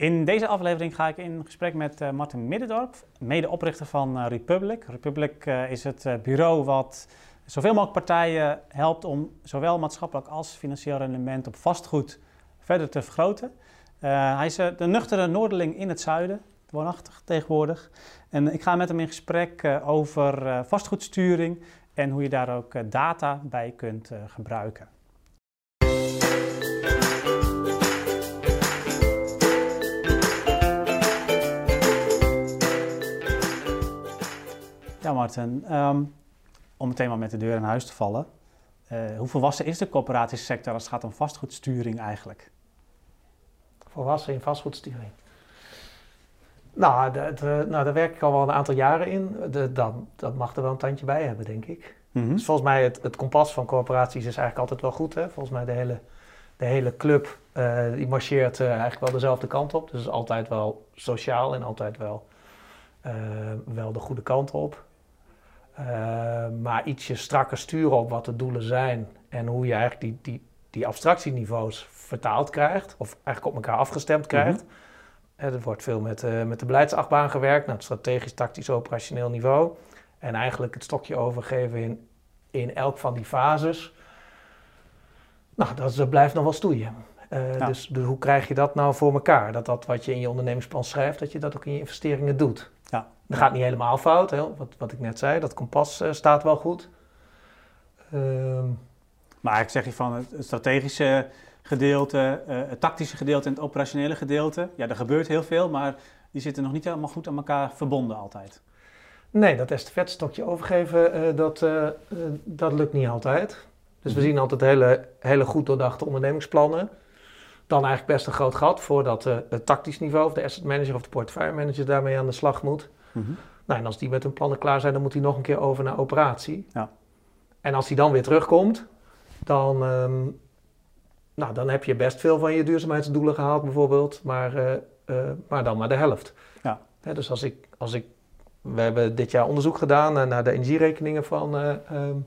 In deze aflevering ga ik in gesprek met uh, Martin Middendorp, medeoprichter van uh, Republic. Republic uh, is het bureau wat zoveel mogelijk partijen helpt om zowel maatschappelijk als financieel rendement op vastgoed verder te vergroten. hij is de nuchtere Noorderling in het zuiden, woonachtig tegenwoordig. En ik ga met hem in gesprek over vastgoedsturing en hoe je daar ook data bij kunt gebruiken. Ja, Martin. Ehm, om meteen maar met de deur in huis te vallen. Uh, hoe volwassen is de coöperatiesector als het gaat om vastgoedsturing eigenlijk? Volwassen in vastgoedsturing? Nou, nou, daar werk ik al wel een aantal jaren in. De, dat, dat mag er wel een tandje bij hebben, denk ik. Mm Dus volgens mij, het, het kompas van corporaties is eigenlijk altijd wel goed. Hè? Volgens mij de hele, de hele club, uh, die marcheert uh, eigenlijk wel dezelfde kant op. Dus altijd wel sociaal en altijd wel, wel de goede kant op. Uh, maar ietsje strakker sturen op wat de doelen zijn en hoe je eigenlijk die, die, die abstractieniveaus vertaald krijgt, of eigenlijk op elkaar afgestemd krijgt. Mm er wordt veel met, uh, met de beleidsachtbaan gewerkt, naar het strategisch, tactisch, operationeel niveau. En eigenlijk het stokje overgeven in, in elk van die fases. Nou, dat, dat blijft nog wel stoeien. Uh, dus, dus, hoe krijg je dat nou voor elkaar? Dat dat wat je in je ondernemingsplan schrijft, dat je dat ook in je investeringen doet. Dat gaat niet helemaal fout, hè? Wat, wat ik net zei, dat kompas uh, staat wel goed. Ehm, maar ik zeg je van het, strategische gedeelte, uh, het tactische gedeelte en het operationele gedeelte, ja, er gebeurt heel veel, maar die zitten nog niet helemaal goed aan elkaar verbonden altijd. Nee, dat estafettestokje overgeven, uh, dat, dat lukt niet altijd. Dus we mhm. zien altijd hele, hele goed doordachte ondernemingsplannen. Dan eigenlijk best een groot gat voordat het tactisch niveau, of de asset manager of de portefeuille manager daarmee aan de slag moet. Mhm. Nou, en als die met hun plannen klaar zijn, dan moet hij nog een keer over naar operatie. Ja. En als hij dan weer terugkomt, dan, ehm, nou, dan heb je best veel van je duurzaamheidsdoelen gehaald bijvoorbeeld, maar, uh, uh, maar dan maar de helft. Ja. dus als ik, als ik, we hebben dit jaar onderzoek gedaan naar de energierekeningen van, uh, um,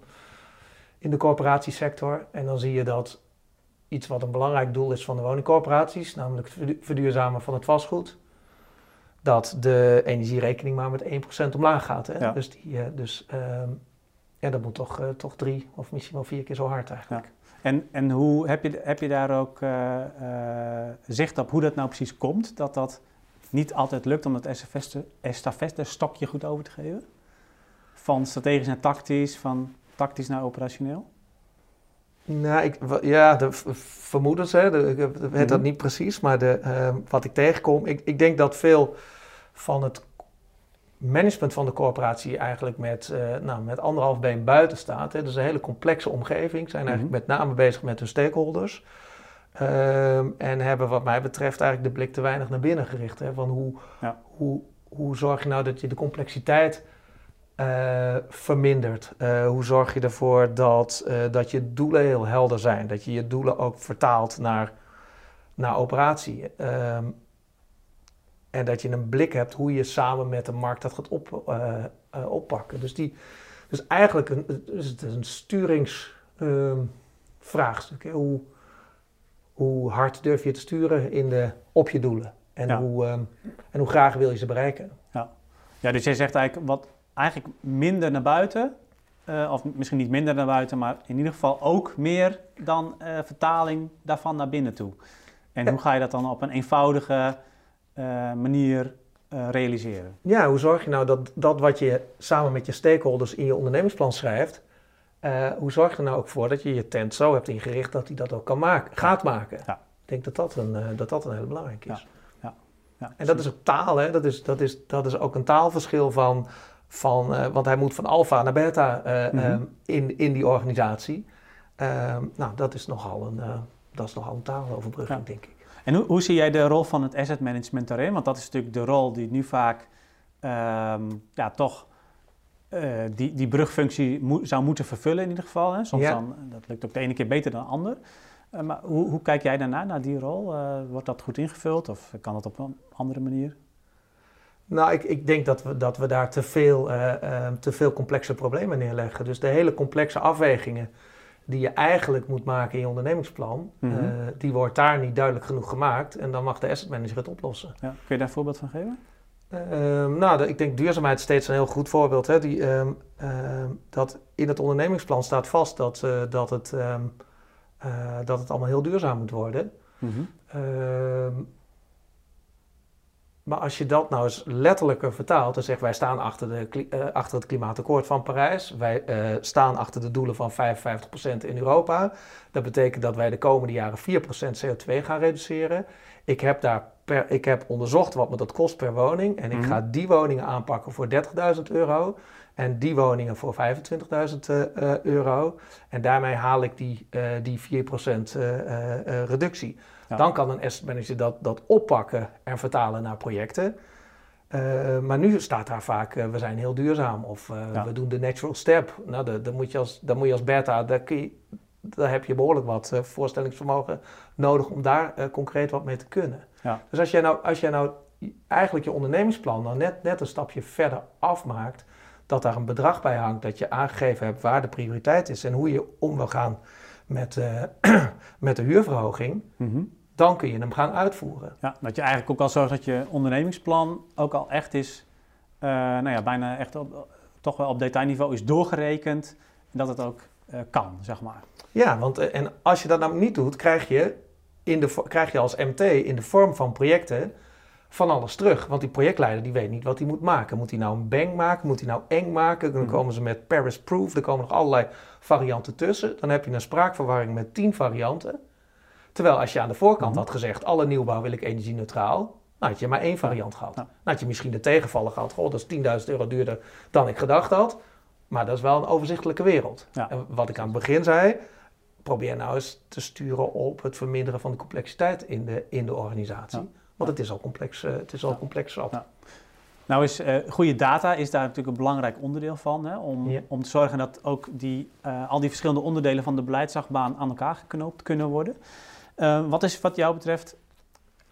in de corporatiesector. En dan zie je dat iets wat een belangrijk doel is van de woningcorporaties, namelijk het verduurzamen van het vastgoed, dat de energierekening maar met 1% omlaag gaat. Hè? Dus, die, uh, dus uh, ja, dat moet toch, uh, toch drie of misschien wel vier keer zo hard eigenlijk. Ja. En, en hoe, heb, je, heb je daar ook uh, zicht op hoe dat nou precies komt? Dat dat niet altijd lukt om dat estafette stokje goed over te geven? Van strategisch naar tactisch, van tactisch naar operationeel? Nou, ik, ja, de vermoedens, hè, ik weet dat mhm. niet precies, maar de, uh, wat ik tegenkom, ik, ik denk dat veel van het management van de corporatie eigenlijk met, uh, nou, met anderhalf been buiten staat. Hè. Dus een hele complexe omgeving, zijn eigenlijk mhm. met name bezig met hun stakeholders. Uh, en hebben wat mij betreft eigenlijk de blik te weinig naar binnen gericht. Hè, van hoe, ja. hoe, hoe zorg je nou dat je de complexiteit uh, vermindert? Uh, hoe zorg je ervoor dat, uh, dat je doelen heel helder zijn? Dat je je doelen ook vertaalt naar, naar operatie. Um, en dat je een blik hebt hoe je samen met de markt dat gaat op, oppakken. Dus, die, dus eigenlijk een, is het een sturingsvraagstuk. Um, hoe, hoe hard durf je te sturen in de, op je doelen? En, ja. hoe, um, en hoe graag wil je ze bereiken? Ja. ja, dus jij zegt eigenlijk wat eigenlijk minder naar buiten. Uh, of misschien niet minder naar buiten, maar in ieder geval ook meer dan uh, vertaling daarvan naar binnen toe. En hoe ga je dat dan op een eenvoudige uh, manier realiseren? Ja, hoe zorg je nou dat dat wat je samen met je stakeholders in je ondernemingsplan schrijft, hoe zorg je er nou ook voor dat je je tent zo hebt ingericht dat hij dat ook kan maken, gaat maken? Ja. Ik denk dat dat een, dat dat een heel belangrijk is. Ja. Ja. en dat is ook taal, hè? Dat, is, dat, is, dat is ook een taalverschil van van, uh, want hij moet van alfa naar beta uh, mm um, in, in die organisatie. Um, nou, dat is nogal een, uh, dat is nogal een taaloverbrugging, ja. denk ik. En hoe, hoe zie jij de rol van het asset management daarin? Want dat is natuurlijk de rol die nu vaak um, ja, toch die, die brugfunctie mo zou moeten vervullen in ieder geval. Hè? Soms ja. dan, dat lukt ook de ene keer beter dan de ander. maar hoe, hoe kijk jij daarna, naar die rol? wordt dat goed ingevuld of kan dat op een andere manier? Nou, ik, ik denk dat we, dat we daar te veel, uh, uh, te veel complexe problemen neerleggen. Dus de hele complexe afwegingen die je eigenlijk moet maken in je ondernemingsplan, mhm. die wordt daar niet duidelijk genoeg gemaakt. En dan mag de asset manager het oplossen. Ja. Kun je daar een voorbeeld van geven? Ehm, nou, ik denk duurzaamheid is steeds een heel goed voorbeeld. Hè? Die, ehm, ehm, dat in het ondernemingsplan staat vast dat, dat, het, dat het allemaal heel duurzaam moet worden. Mhm. Maar als je dat nou eens letterlijker vertaalt en zegt wij staan achter, de, uh, achter het klimaatakkoord van Parijs, wij staan achter de doelen van 55% in Europa. Dat betekent dat wij de komende jaren 4% CO2 gaan reduceren. Ik heb daar per, ik heb onderzocht wat me dat kost per woning. En ik mhm. ga die woningen aanpakken voor 30.000 euro. En die woningen voor 25.000 uh, euro. En daarmee haal ik die, die 4% uh, Dan kan een asset manager dat, dat oppakken en vertalen naar projecten. maar nu staat daar vaak, we zijn heel duurzaam of we doen de natural step. Nou, dan moet je als, moet je als beta, daar, kun je, daar heb je behoorlijk wat voorstellingsvermogen nodig om daar concreet wat mee te kunnen. Ja. Dus als jij, nou, als jij nou eigenlijk je ondernemingsplan nou net, net een stapje verder afmaakt, dat daar een bedrag bij hangt, dat je aangegeven hebt waar de prioriteit is en hoe je om wil gaan met, met de huurverhoging, mhm. Dan kun je hem gaan uitvoeren. Ja, dat je eigenlijk ook al zorgt dat je ondernemingsplan ook al echt is, uh, nou ja, bijna echt op, toch wel op detailniveau is doorgerekend en dat het ook uh, kan, zeg maar. Ja, want en als je dat nou niet doet, krijg je in de, krijg je als MT in de vorm van projecten van alles terug. Want die projectleider die weet niet wat hij moet maken. Moet hij nou een bang maken? Moet hij nou eng maken? Dan mhm. komen ze met Paris Proof. Er komen nog allerlei varianten tussen. Dan heb je een spraakverwarring met tien varianten. Terwijl als je aan de voorkant mhm. had gezegd... alle nieuwbouw wil ik energie-neutraal... Nou, had je maar één variant gehad. Nou, had je misschien de tegenvallen gehad. Goh, dat is 10.000 euro duurder dan ik gedacht had. Maar dat is wel een overzichtelijke wereld. En wat ik aan het begin zei probeer nou eens te sturen op het verminderen van de complexiteit in de, in de organisatie. Want het is al complex, uh, het is al complex zat. Nou is uh, goede data is daar natuurlijk een belangrijk onderdeel van. Hè, om, om te zorgen dat ook die, uh, al die verschillende onderdelen van de beleidsachtbaan aan elkaar geknoopt kunnen worden. Wat is wat jou betreft,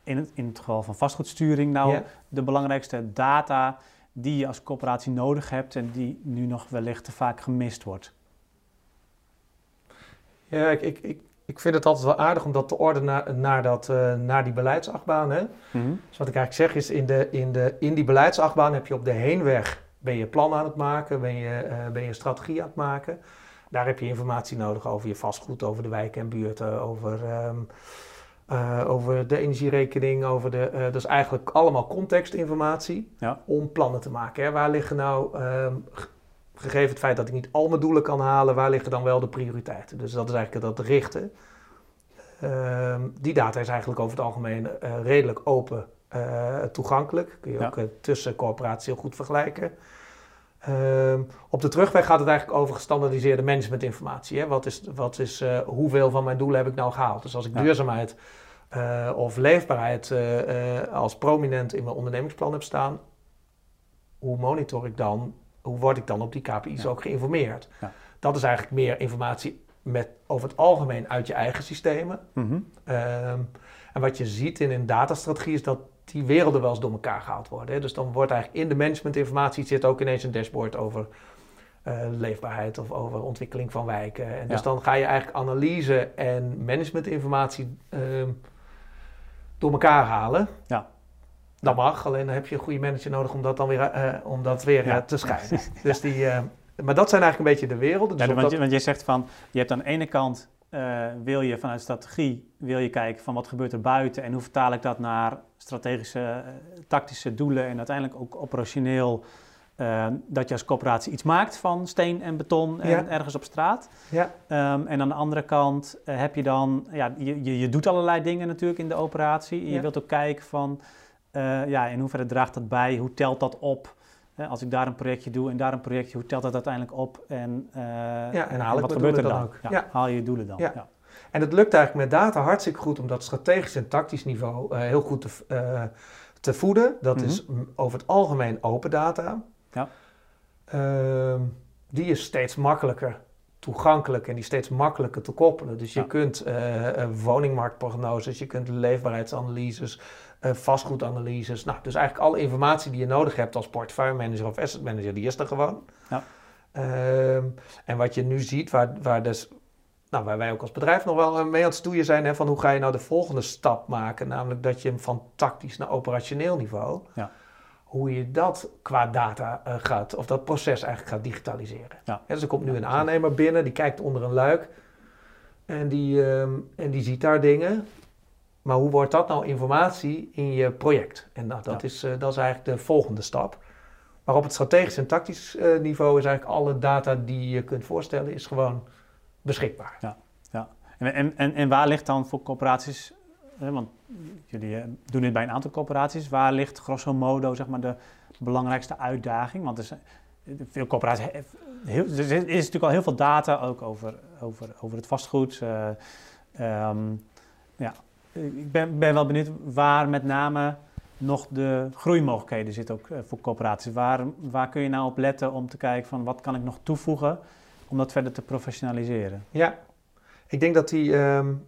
in het, in het geval van vastgoedsturing, nou de belangrijkste data die je als corporatie nodig hebt en die nu nog wellicht te vaak gemist wordt? Ja, ik, ik, ik, ik vind het altijd wel aardig om dat te ordenen naar, naar, dat, uh, naar die beleidsachtbaan. Hè? Mhm. Dus wat ik eigenlijk zeg is, in, de, in, de, in die beleidsachtbaan heb je op de heenweg... ben je plan aan het maken, ben je, uh, ben je strategie aan het maken. Daar heb je informatie nodig over je vastgoed, over de wijken en buurten, over... Um, uh, over de energierekening, over de. Uh, dat is eigenlijk allemaal contextinformatie ja. om plannen te maken. Hè. Waar liggen nou um, gegeven het feit dat ik niet al mijn doelen kan halen, waar liggen dan wel de prioriteiten? Dus dat is eigenlijk dat richten. Ehm, die data is eigenlijk over het algemeen uh, redelijk open uh, toegankelijk. Kun je ook uh, tussen corporaties heel goed vergelijken. Ehm, op de terugweg gaat het eigenlijk over gestandardiseerde managementinformatie. Hè? Wat is, wat is, hoeveel van mijn doelen heb ik nou gehaald? Dus als ik duurzaamheid of leefbaarheid als prominent in mijn ondernemingsplan heb staan, hoe monitor ik dan hoe word ik dan op die KPI's ook geïnformeerd? Ja. Dat is eigenlijk meer informatie met, over het algemeen uit je eigen systemen. Mhm. Ehm, en wat je ziet in een datastrategie is dat die werelden wel eens door elkaar gehaald worden. Hè? Dus dan wordt eigenlijk in de managementinformatie zit ook ineens een dashboard over uh, leefbaarheid of over ontwikkeling van wijken. En dus dan ga je eigenlijk analyse en managementinformatie uh, door elkaar halen. Ja. Dat mag, alleen dan heb je een goede manager nodig om dat dan weer, uh, om dat weer uh, te scheiden. dus die, maar dat zijn eigenlijk een beetje de werelden. Dus ja, want, je, want je zegt van, je hebt aan de ene kant, wil je vanuit strategie, wil je kijken van wat gebeurt er buiten en hoe vertaal ik dat naar strategische, tactische doelen en uiteindelijk ook operationeel, dat je als coöperatie iets maakt van steen en beton en ergens op straat. Ja. Um, en aan de andere kant heb je dan, ja, je, je, je, doet allerlei dingen natuurlijk in de operatie. En je wilt ook kijken van, uh, ja, in hoeverre draagt dat bij? Hoe telt dat op? Als ik daar een projectje doe en daar een projectje, hoe telt dat uiteindelijk op? En, uh, ja, en, haal wat gebeurt er dan? Ook. Ja, Haal je je doelen dan? Ja. En het lukt eigenlijk met data hartstikke goed om dat strategisch en tactisch niveau heel goed te, te voeden. Dat mm -hmm. is over het algemeen open data. Ja. Ehm, die is steeds makkelijker toegankelijk en die steeds makkelijker te koppelen. Dus je ja. kunt woningmarktprognoses, je kunt leefbaarheidsanalyses, uh, vastgoedanalyses. Nou, dus eigenlijk alle informatie die je nodig hebt als portefeuillemanager of asset manager, die is er gewoon. Ja. Um, en wat je nu ziet, waar, waar dus nou, waar wij ook als bedrijf nog wel mee aan het stoeien zijn, hè, van hoe ga je nou de volgende stap maken, namelijk dat je hem van tactisch naar operationeel niveau, ja. hoe je dat qua data uh, gaat, of dat proces eigenlijk gaat digitaliseren. Ja. dus er komt nu een aannemer binnen, die kijkt onder een luik en die, ehm, en die ziet daar dingen. Maar hoe wordt dat nou informatie in je project? En nou, dat, is, uh, dat is eigenlijk de volgende stap. Maar op het strategisch en tactisch uh, niveau is eigenlijk alle data die je kunt voorstellen, is gewoon beschikbaar. Ja, ja. En, en, en waar ligt dan voor corporaties, want jullie eh, doen dit bij een aantal corporaties, waar ligt grosso modo zeg maar, de belangrijkste uitdaging? Want er zijn, veel corporaties, heel, er is natuurlijk al heel veel data ook over, over, over het vastgoed. Um, ja, ik ben, ben wel benieuwd waar met name nog de groeimogelijkheden zitten ook eh, voor corporaties. Waar, waar kun je nou op letten om te kijken van wat kan ik nog toevoegen om dat verder te professionaliseren? Ja, ik denk dat die um,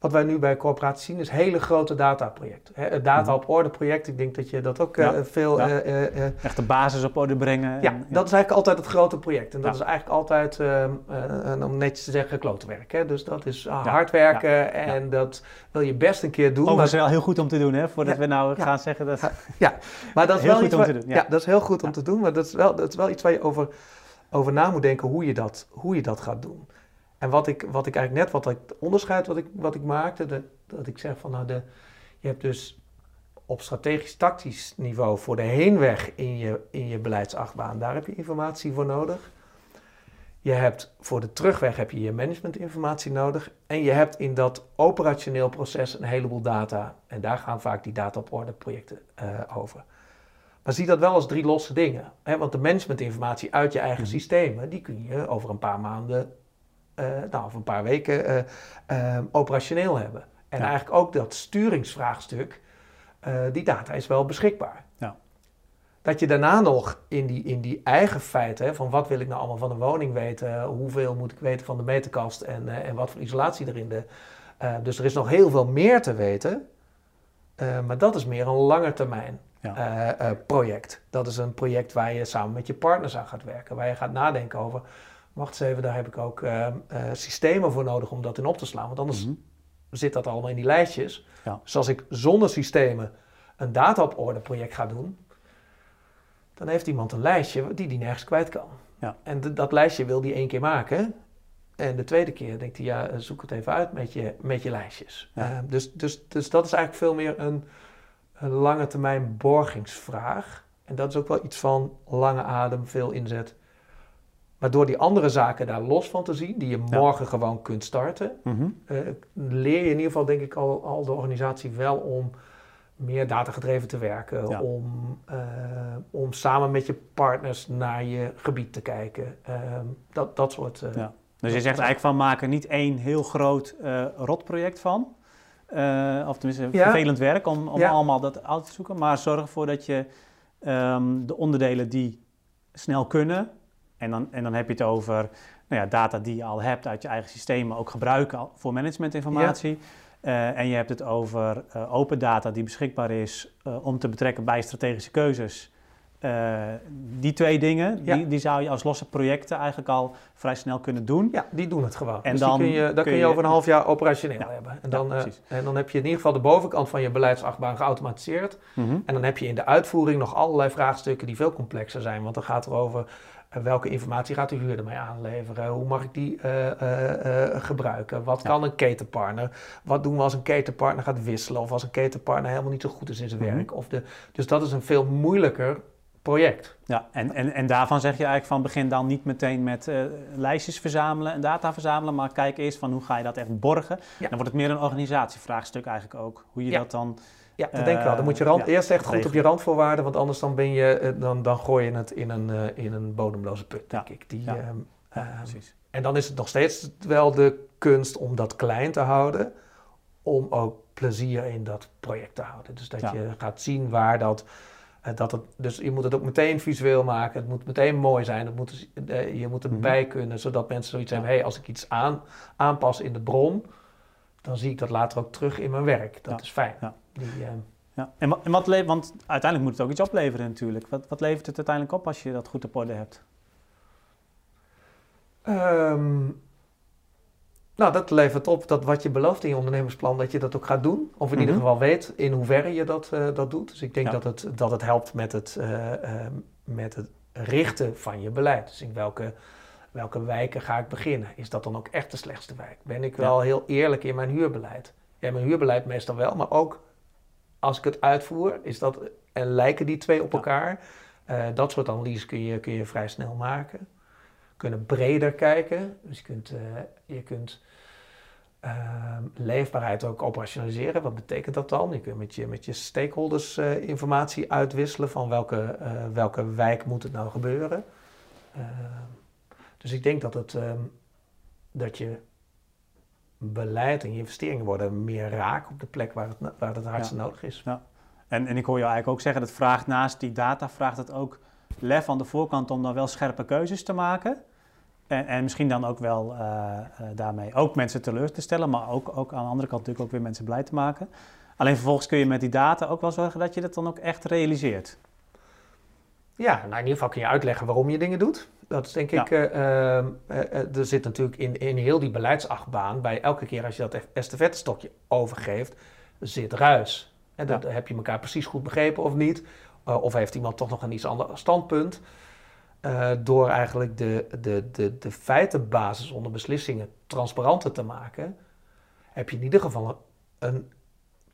wat wij nu bij corporaties zien is hele grote dataprojecten. Het data mhm. op orde project, ik denk dat je dat ook uh, veel... Ja. Uh, Echt de basis op orde brengen. Ja, dat is eigenlijk altijd het grote project. En dat is eigenlijk altijd, ehm, om netjes te zeggen, klote werk. Hè? Dus dat is ah, hard werken en dat wil je best een keer doen. Oh, dat is wel heel goed om te doen, hè? Voordat we nou gaan zeggen dat... Ja, maar dat is heel wel goed om te doen. Ja. dat is heel goed om te doen, maar dat is wel, dat is wel iets waar je over, over na moet denken hoe je dat, hoe je dat gaat doen. En wat ik, wat ik eigenlijk net, wat ik onderscheid wat ik, wat ik maakte, dat, dat ik zeg van nou, de, je hebt dus op strategisch-tactisch niveau voor de heenweg in je, in je beleidsachtbaan, daar heb je informatie voor nodig. Je hebt voor de terugweg heb je je managementinformatie nodig. En je hebt in dat operationeel proces een heleboel data. En daar gaan vaak die data op orde projecten uh, over. Maar zie dat wel als drie losse dingen. Hè? Want de managementinformatie uit je eigen mhm. systemen, die kun je over een paar maanden nou, of een paar weken uh, operationeel hebben. En eigenlijk ook dat sturingsvraagstuk, die data is wel beschikbaar. Ja. Dat je daarna nog in die, in die eigen feiten, van wat wil ik nou allemaal van de woning weten, hoeveel moet ik weten van de meterkast en, en wat voor isolatie erin de. dus er is nog heel veel meer te weten, maar dat is meer een langetermijn ja. project. Dat is een project waar je samen met je partners aan gaat werken, waar je gaat nadenken over wacht eens even, daar heb ik ook uh, systemen voor nodig om dat in op te slaan. Want anders mhm. zit dat allemaal in die lijstjes. Ja. Dus als ik zonder systemen een data op orde project ga doen, dan heeft iemand een lijstje die die nergens kwijt kan. Ja. En dat lijstje wil die één keer maken. En de tweede keer denkt hij, ja, zoek het even uit met je, met je lijstjes. Ja. Uh, dus, dus, dus dat is eigenlijk veel meer een, een lange termijn borgingsvraag. En dat is ook wel iets van lange adem, veel inzet maar door die andere zaken daar los van te zien, die je morgen gewoon kunt starten, mhm. eh, leer je in ieder geval, denk ik, al, al de organisatie wel om meer datagedreven te werken. Om, uh, om samen met je partners naar je gebied te kijken. Uh, dat, dat soort. Uh, ja. Dus je zegt eigenlijk van maken niet één heel groot rotproject van. of tenminste vervelend werk om, om allemaal dat uit te zoeken. Maar zorg ervoor dat je um, de onderdelen die snel kunnen, en dan, en dan heb je het over nou ja, data die je al hebt uit je eigen systemen ook gebruiken voor managementinformatie. Uh, en je hebt het over uh, open data die beschikbaar is uh, om te betrekken bij strategische keuzes. die twee dingen, die, die zou je als losse projecten eigenlijk al vrij snel kunnen doen. Ja, die doen het gewoon. En dus dan kun je, dan kun je, over een half jaar operationeel hebben. En dan, en dan heb je in ieder geval de bovenkant van je beleidsachtbaan geautomatiseerd. Mm -hmm. En dan heb je in de uitvoering nog allerlei vraagstukken die veel complexer zijn. Want dan gaat het over welke informatie gaat de huurder mij aanleveren? Hoe mag ik die uh, uh, uh, gebruiken? Wat kan een ketenpartner? Wat doen we als een ketenpartner gaat wisselen? Of als een ketenpartner helemaal niet zo goed is in zijn mhm. werk? Of de, dus dat is een veel moeilijker project. Ja, en, en, en daarvan zeg je eigenlijk van begin dan niet meteen met lijstjes verzamelen en data verzamelen, maar kijk eerst van hoe ga je dat echt borgen. Ja. Dan wordt het meer een organisatievraagstuk eigenlijk ook. Hoe je dat dan ja, dat denk ik wel. Dan moet je rand, eerst echt goed op je randvoorwaarden, want anders dan, ben je, eh, dan, dan gooi je het in een, uh, in een bodemloze put, denk ik. Die, uh, precies. En dan is het nog steeds wel de kunst om dat klein te houden, om ook plezier in dat project te houden. Dus dat je gaat zien waar dat... Dat het, dus je moet het ook meteen visueel maken. Het moet meteen mooi zijn. Het moet, je moet erbij mhm. kunnen, zodat mensen zoiets hebben. hey, als ik iets aan, aanpas in de bron, dan zie ik dat later ook terug in mijn werk. Dat is fijn. Ja. Die, uh... ja. En, wat, en wat levert, want uiteindelijk moet het ook iets opleveren natuurlijk. Wat, wat levert het uiteindelijk op als je dat goed op orde hebt? Ehm, nou, dat levert op dat wat je belooft in je ondernemersplan, dat je dat ook gaat doen. Of in ieder mhm. geval weet in hoeverre je dat, uh, dat doet. Dus ik denk dat, het, dat het helpt met het, uh, met het richten van je beleid. Dus in welke, welke wijken ga ik beginnen? Is dat dan ook echt de slechtste wijk? Ben ik wel heel eerlijk in mijn huurbeleid? Ja, mijn huurbeleid meestal wel, maar ook als ik het uitvoer, is dat, en lijken die twee op elkaar? Uh, dat soort analyses kun je, kun je vrij snel maken. Kunnen breder kijken. Dus je kunt, uh, je kunt uh, leefbaarheid ook operationaliseren. Wat betekent dat dan? Je kunt met je, met je stakeholders uh, informatie uitwisselen van welke, welke wijk moet het nou gebeuren. Dus ik denk dat, het, um, dat je beleid en je investeringen worden meer raak op de plek waar het, waar het hardst nodig is. Ja. En, en ik hoor je eigenlijk ook zeggen, dat vraagt naast die data, vraagt het ook lef aan de voorkant om dan wel scherpe keuzes te maken. En, en misschien dan ook wel uh, uh, daarmee ook mensen teleur te stellen, maar ook, ook aan de andere kant natuurlijk ook weer mensen blij te maken. Alleen vervolgens kun je met die data ook wel zorgen dat je dat dan ook echt realiseert. Ja, nou in ieder geval kun je uitleggen waarom je dingen doet. Dat is denk ik, uh, er zit natuurlijk in, in heel die beleidsachtbaan, bij elke keer als je dat estafettestokje overgeeft, zit ruis. En dan heb je elkaar precies goed begrepen of niet. Of heeft iemand toch nog een iets ander standpunt. Uh, door eigenlijk de, de, de, de feitenbasis onder beslissingen transparanter te maken, heb je in ieder geval een, een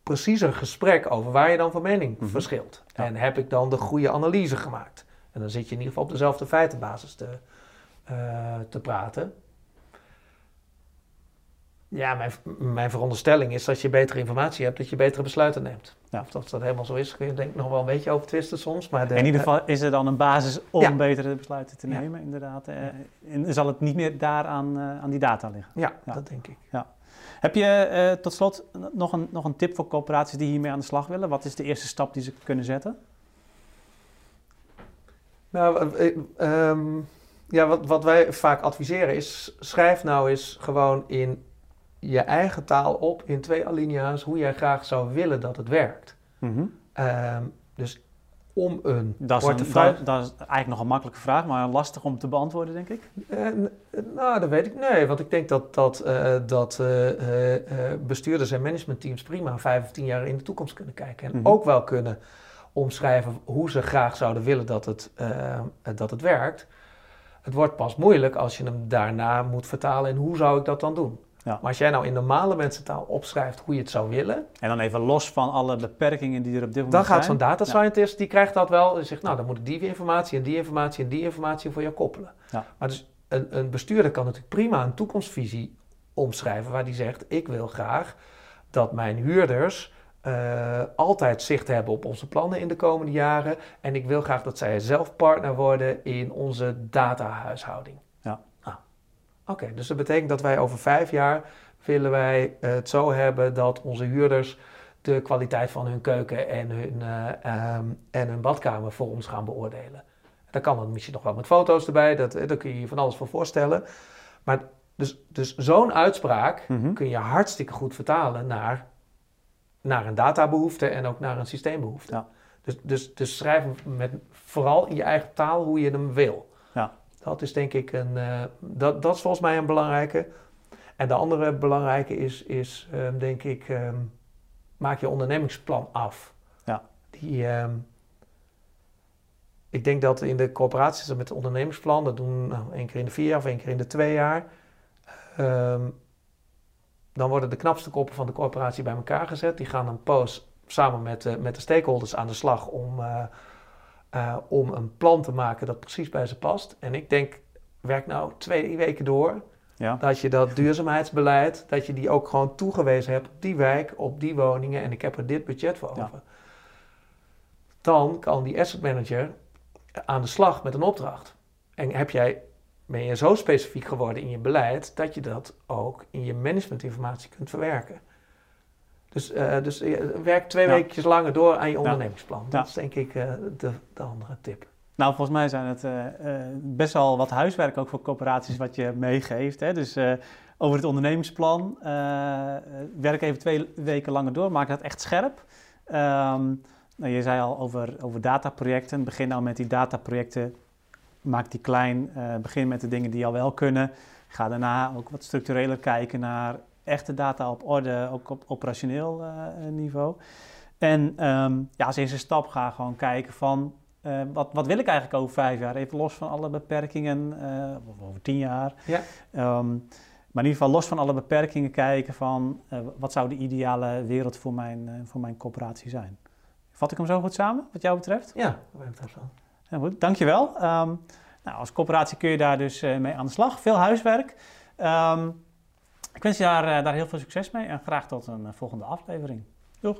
preciezer gesprek over waar je dan van mening mm verschilt. En heb ik dan de goede analyse gemaakt? En dan zit je in ieder geval op dezelfde feitenbasis te, uh, te praten. Ja, mijn, mijn veronderstelling is dat je betere informatie hebt, dat je betere besluiten neemt. Ja. Of dat dat helemaal zo is, kun je denk ik nog wel een beetje over twisten soms. Maar in ieder geval is er dan een basis om betere besluiten te nemen, inderdaad. Eh, en zal het niet meer daaraan uh, aan die data liggen. Ja, dat denk ik. Ja. Heb je uh, tot slot nog een, nog een tip voor corporaties die hiermee aan de slag willen? Wat is de eerste stap die ze kunnen zetten? Nou, um, ja, wat, wat wij vaak adviseren is, schrijf nou eens gewoon in je eigen taal op, in twee alinea's, hoe jij graag zou willen dat het werkt. Mm -hmm. um, dus om een dat is, een, dat, dat is eigenlijk nog een makkelijke vraag, maar lastig om te beantwoorden, denk ik. Uh, nou, dat weet ik. Nee, want ik denk dat, dat, uh, dat uh, bestuurders en managementteams prima vijf of tien jaar in de toekomst kunnen kijken. En mm -hmm. ook wel kunnen omschrijven hoe ze graag zouden willen dat het, uh, dat het werkt. Het wordt pas moeilijk als je hem daarna moet vertalen en hoe zou ik dat dan doen. Ja. Maar als jij nou in normale mensentaal opschrijft hoe je het zou willen. En dan even los van alle beperkingen die er op dit moment zijn. Dan gaat zo'n data scientist, ja. die krijgt dat wel. En zegt, nou dan moet ik die informatie en die informatie en die informatie voor jou koppelen. Ja. Maar dus een, een bestuurder kan natuurlijk prima een toekomstvisie omschrijven. Waar die zegt, ik wil graag dat mijn huurders uh, altijd zicht hebben op onze plannen in de komende jaren. En ik wil graag dat zij zelf partner worden in onze datahuishouding. Ja. Ah. Oké, dus dat betekent dat wij over vijf jaar willen wij het zo hebben dat onze huurders de kwaliteit van hun keuken en hun, uh, um, en hun badkamer voor ons gaan beoordelen. Dan kan dan misschien nog wel met foto's erbij, dat, daar kun je je van alles voor voorstellen. Maar dus, dus zo'n uitspraak mm -hmm. kun je hartstikke goed vertalen naar naar een databehoefte en ook naar een systeembehoefte. Ja. Dus, dus, dus schrijf met, vooral in je eigen taal hoe je hem wil. Ja. Dat is denk ik een, uh, dat, dat is volgens mij een belangrijke. En de andere belangrijke is, is um, denk ik, um, maak je ondernemingsplan af. Ja. Die, um, ik denk dat in de corporaties met het ondernemingsplan, dat doen nou, één keer in de vier jaar of één keer in de twee jaar dan worden de knapste koppen van de corporatie bij elkaar gezet. Die gaan een post samen met, uh, met de stakeholders aan de slag om, uh, uh, om een plan te maken dat precies bij ze past. En ik denk, werk nou twee weken door. Ja. Dat je dat duurzaamheidsbeleid, dat je die ook gewoon toegewezen hebt op die wijk, op die woningen en ik heb er dit budget voor over. Ja. Dan kan die asset manager aan de slag met een opdracht. En heb jij ben je zo specifiek geworden in je beleid dat je dat ook in je managementinformatie kunt verwerken. Dus, uh, dus werk twee ja. weken langer door aan je ondernemingsplan. Dat is denk ik uh, de, de, andere tip. Nou, volgens mij zijn het uh, best wel wat huiswerk ook voor corporaties wat je meegeeft. Hè? Dus over het ondernemingsplan, werk even twee weken langer door, maak dat echt scherp. Um, nou, je zei al over, over dataprojecten. Begin nou met die dataprojecten maak die klein. begin met de dingen die al wel kunnen. Ga daarna ook wat structureler kijken naar echte data op orde, ook op operationeel niveau. En ehm, ja, als eerste stap ga gewoon kijken van uh, wat, wat wil ik eigenlijk over vijf jaar? Even los van alle beperkingen, uh, of over tien jaar. Ja. Um, maar in ieder geval los van alle beperkingen kijken van uh, wat zou de ideale wereld voor mijn, voor mijn corporatie zijn. Vat ik hem zo goed samen, wat jou betreft? Ja, wat mij betreft wel. Ja, goed, dankjewel. Um, nou, als corporatie kun je daar dus mee aan de slag. Veel huiswerk. Um, ik wens je daar, daar heel veel succes mee en graag tot een volgende aflevering. Doeg!